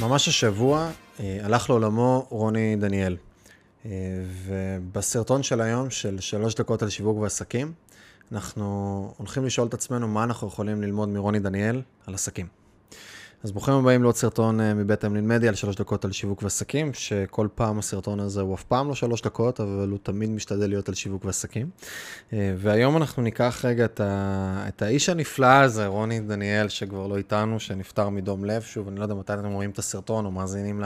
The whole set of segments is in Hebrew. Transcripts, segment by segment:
ממש השבוע אה, הלך לעולמו רוני דניאל. אה, ובסרטון של היום, של שלוש דקות על שיווק ועסקים, אנחנו הולכים לשאול את עצמנו מה אנחנו יכולים ללמוד מרוני דניאל על עסקים. אז ברוכים הבאים לעוד סרטון אה, מבית המלין מדיה על שלוש דקות על שיווק ועסקים, שכל פעם הסרטון הזה הוא אף פעם לא שלוש דקות, אבל הוא תמיד משתדל להיות על שיווק ועסקים. אה, והיום אנחנו ניקח רגע את, ה... את האיש הנפלא הזה, רוני דניאל, שכבר לא איתנו, שנפטר מדום לב. שוב, אני לא יודע מתי אתם רואים את הסרטון או מאזינים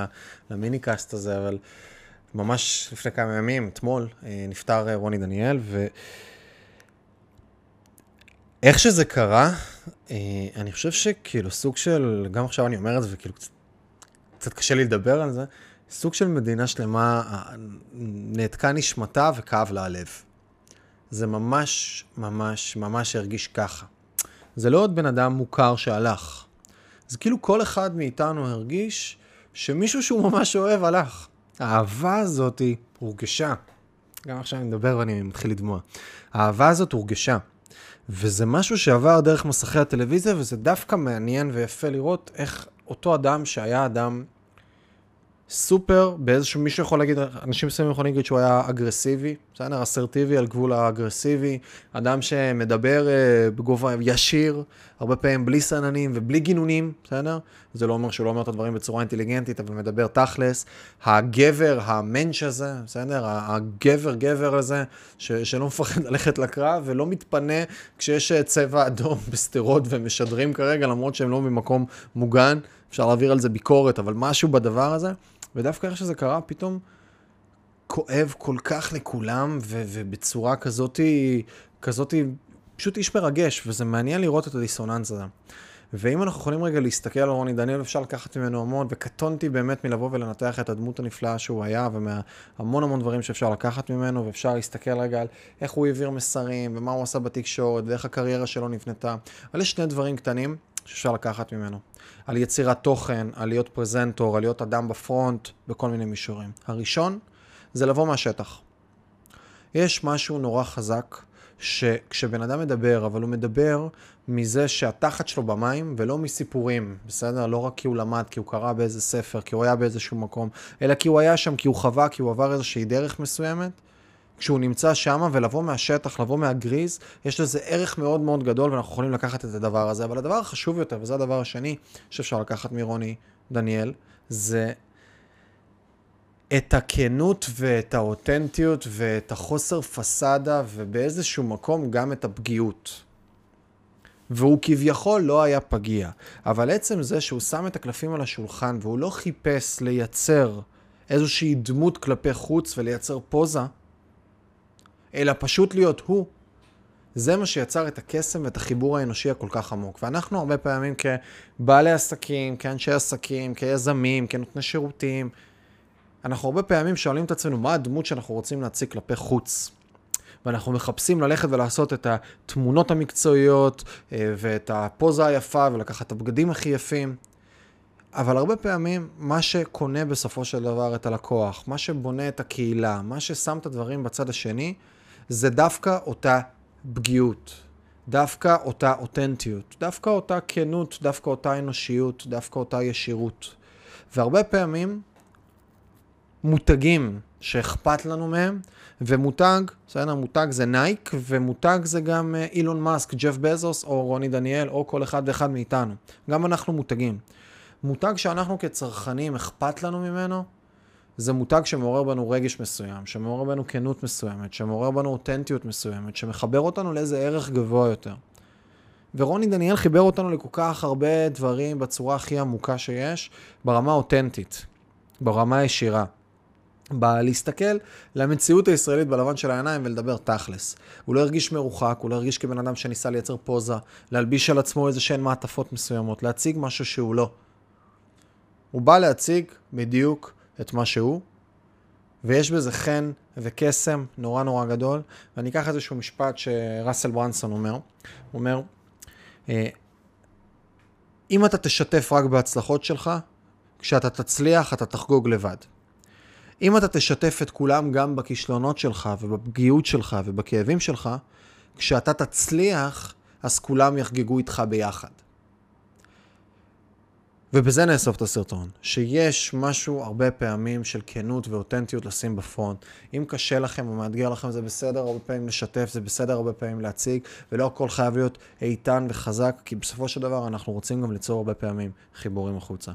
למיניקאסט הזה, אבל ממש לפני כמה ימים, אתמול, אה, נפטר רוני דניאל, ו... איך שזה קרה, אני חושב שכאילו סוג של, גם עכשיו אני אומר את זה וכאילו קצת, קצת קשה לי לדבר על זה, סוג של מדינה שלמה אה, נעתקה נשמתה וכאב לה הלב. זה ממש, ממש, ממש הרגיש ככה. זה לא עוד בן אדם מוכר שהלך. זה כאילו כל אחד מאיתנו הרגיש שמישהו שהוא ממש אוהב הלך. האהבה הזאת הורגשה. גם עכשיו אני מדבר ואני מתחיל לדמוע. האהבה הזאת הורגשה. וזה משהו שעבר דרך מסכי הטלוויזיה, וזה דווקא מעניין ויפה לראות איך אותו אדם שהיה אדם סופר, באיזשהו, מישהו יכול להגיד, אנשים מסוימים יכולים להגיד שהוא היה אגרסיבי, בסדר? אסרטיבי על גבול האגרסיבי, אדם שמדבר uh, בגובה ישיר, הרבה פעמים בלי סננים ובלי גינונים, בסדר? זה לא אומר שהוא לא אומר את הדברים בצורה אינטליגנטית, אבל מדבר תכלס. הגבר, המנץ' הזה, בסדר? הגבר, גבר הזה, ש, שלא מפחד ללכת לקרב ולא מתפנה כשיש אה, צבע אדום בשדרות ומשדרים כרגע, למרות שהם לא ממקום מוגן. אפשר להעביר על זה ביקורת, אבל משהו בדבר הזה. ודווקא איך שזה קרה, פתאום כואב כל כך לכולם, ו- ובצורה כזאתי, כזאתי, פשוט איש מרגש, וזה מעניין לראות את הדיסוננס הזה. ואם אנחנו יכולים רגע להסתכל על רוני דניאל, אפשר לקחת ממנו המון, וקטונתי באמת מלבוא ולנתח את הדמות הנפלאה שהוא היה, ומהמון המון דברים שאפשר לקחת ממנו, ואפשר להסתכל רגע על איך הוא העביר מסרים, ומה הוא עשה בתקשורת, ואיך הקריירה שלו נבנתה. אבל יש שני דברים קטנים שאפשר לקחת ממנו. על יצירת תוכן, על להיות פרזנטור, על להיות אדם בפרונט, בכל מיני מישורים. הראשון זה לבוא מהשטח. יש משהו נורא חזק, שכשבן אדם מדבר, אבל הוא מדבר מזה שהתחת שלו במים, ולא מסיפורים, בסדר? לא רק כי הוא למד, כי הוא קרא באיזה ספר, כי הוא היה באיזשהו מקום, אלא כי הוא היה שם, כי הוא חווה, כי הוא עבר איזושהי דרך מסוימת. כשהוא נמצא שם ולבוא מהשטח, לבוא מהגריז, יש לזה ערך מאוד מאוד גדול ואנחנו יכולים לקחת את הדבר הזה. אבל הדבר החשוב יותר, וזה הדבר השני שאפשר לקחת מרוני דניאל, זה את הכנות ואת האותנטיות ואת החוסר פסאדה ובאיזשהו מקום גם את הפגיעות. והוא כביכול לא היה פגיע, אבל עצם זה שהוא שם את הקלפים על השולחן והוא לא חיפש לייצר איזושהי דמות כלפי חוץ ולייצר פוזה, אלא פשוט להיות הוא. זה מה שיצר את הקסם ואת החיבור האנושי הכל כך עמוק. ואנחנו הרבה פעמים כבעלי עסקים, כאנשי עסקים, כיזמים, כנותני שירותים, אנחנו הרבה פעמים שואלים את עצמנו מה הדמות שאנחנו רוצים להציג כלפי חוץ. ואנחנו מחפשים ללכת ולעשות את התמונות המקצועיות אה, ואת הפוזה היפה ולקחת את הבגדים הכי יפים. אבל הרבה פעמים מה שקונה בסופו של דבר את הלקוח, מה שבונה את הקהילה, מה ששם את הדברים בצד השני, זה דווקא אותה פגיעות, דווקא אותה אותנטיות, דווקא אותה כנות, דווקא אותה אנושיות, דווקא אותה ישירות. והרבה פעמים מותגים שאכפת לנו מהם, ומותג, בסדר, מותג זה נייק, ומותג זה גם אה, אילון מאסק, ג'ף בזוס, או רוני דניאל, או כל אחד ואחד מאיתנו. גם אנחנו מותגים. מותג שאנחנו כצרכנים אכפת לנו ממנו, זה מותג שמעורר בנו רגש מסוים, שמעורר בנו כנות מסוימת, שמעורר בנו אותנטיות מסוימת, שמחבר אותנו לאיזה ערך גבוה יותר. ורוני דניאל חיבר אותנו לכל כך הרבה דברים בצורה הכי עמוקה שיש, ברמה אותנטית, ברמה ישירה. בלהסתכל למציאות הישראלית בלבן של העיניים ולדבר תכלס. הוא לא הרגיש מרוחק, הוא לא הרגיש כבן אדם שניסה לייצר פוזה, להלביש על עצמו איזה שהן מעטפות מסוימות, להציג משהו שהוא לא. הוא בא להציג בדיוק את מה שהוא, ויש בזה חן וקסם נורא נורא גדול, ואני אקח איזשהו משפט שראסל ברנסון אומר, הוא אומר, אה, אם אתה תשתף רק בהצלחות שלך, כשאתה תצליח אתה תחגוג לבד. אם אתה תשתף את כולם גם בכישלונות שלך ובפגיעות שלך ובכאבים שלך, כשאתה תצליח, אז כולם יחגגו איתך ביחד. ובזה נאסוף את הסרטון, שיש משהו הרבה פעמים של כנות ואותנטיות לשים בפרונט. אם קשה לכם או מאתגר לכם, זה בסדר הרבה פעמים לשתף, זה בסדר הרבה פעמים להציג, ולא הכל חייב להיות איתן וחזק, כי בסופו של דבר אנחנו רוצים גם ליצור הרבה פעמים חיבורים החוצה.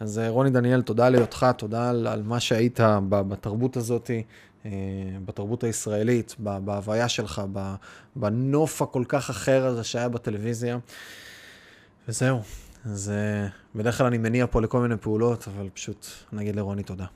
אז אה, רוני דניאל, תודה להיותך, תודה על, על מה שהיית בתרבות הזאת. אה, בתרבות הישראלית, בהוויה שלך, בנוף הכל כך אחר הזה שהיה בטלוויזיה. וזהו. אז בדרך כלל אני מניע פה לכל מיני פעולות, אבל פשוט נגיד לרוני תודה.